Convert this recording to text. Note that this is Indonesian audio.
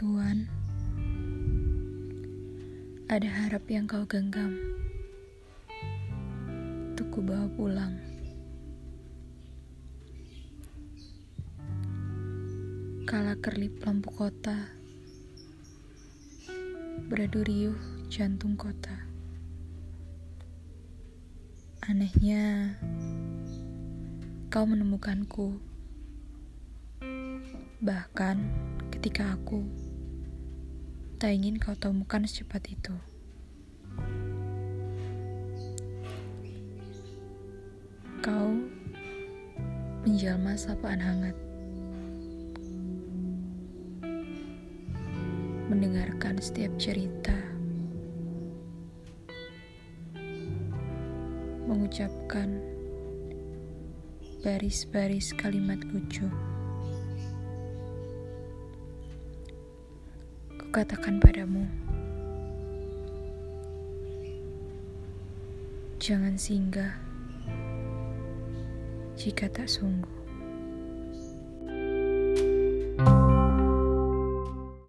Tuhan, ada harap yang kau genggam. Untuk ku bawa pulang. Kala kerlip lampu kota, beradu riuh jantung kota. Anehnya, kau menemukanku. Bahkan ketika aku tak ingin kau temukan secepat itu. Kau menjelma sapaan hangat. Mendengarkan setiap cerita. Mengucapkan baris-baris kalimat lucu. Katakan padamu, jangan singgah jika tak sungguh.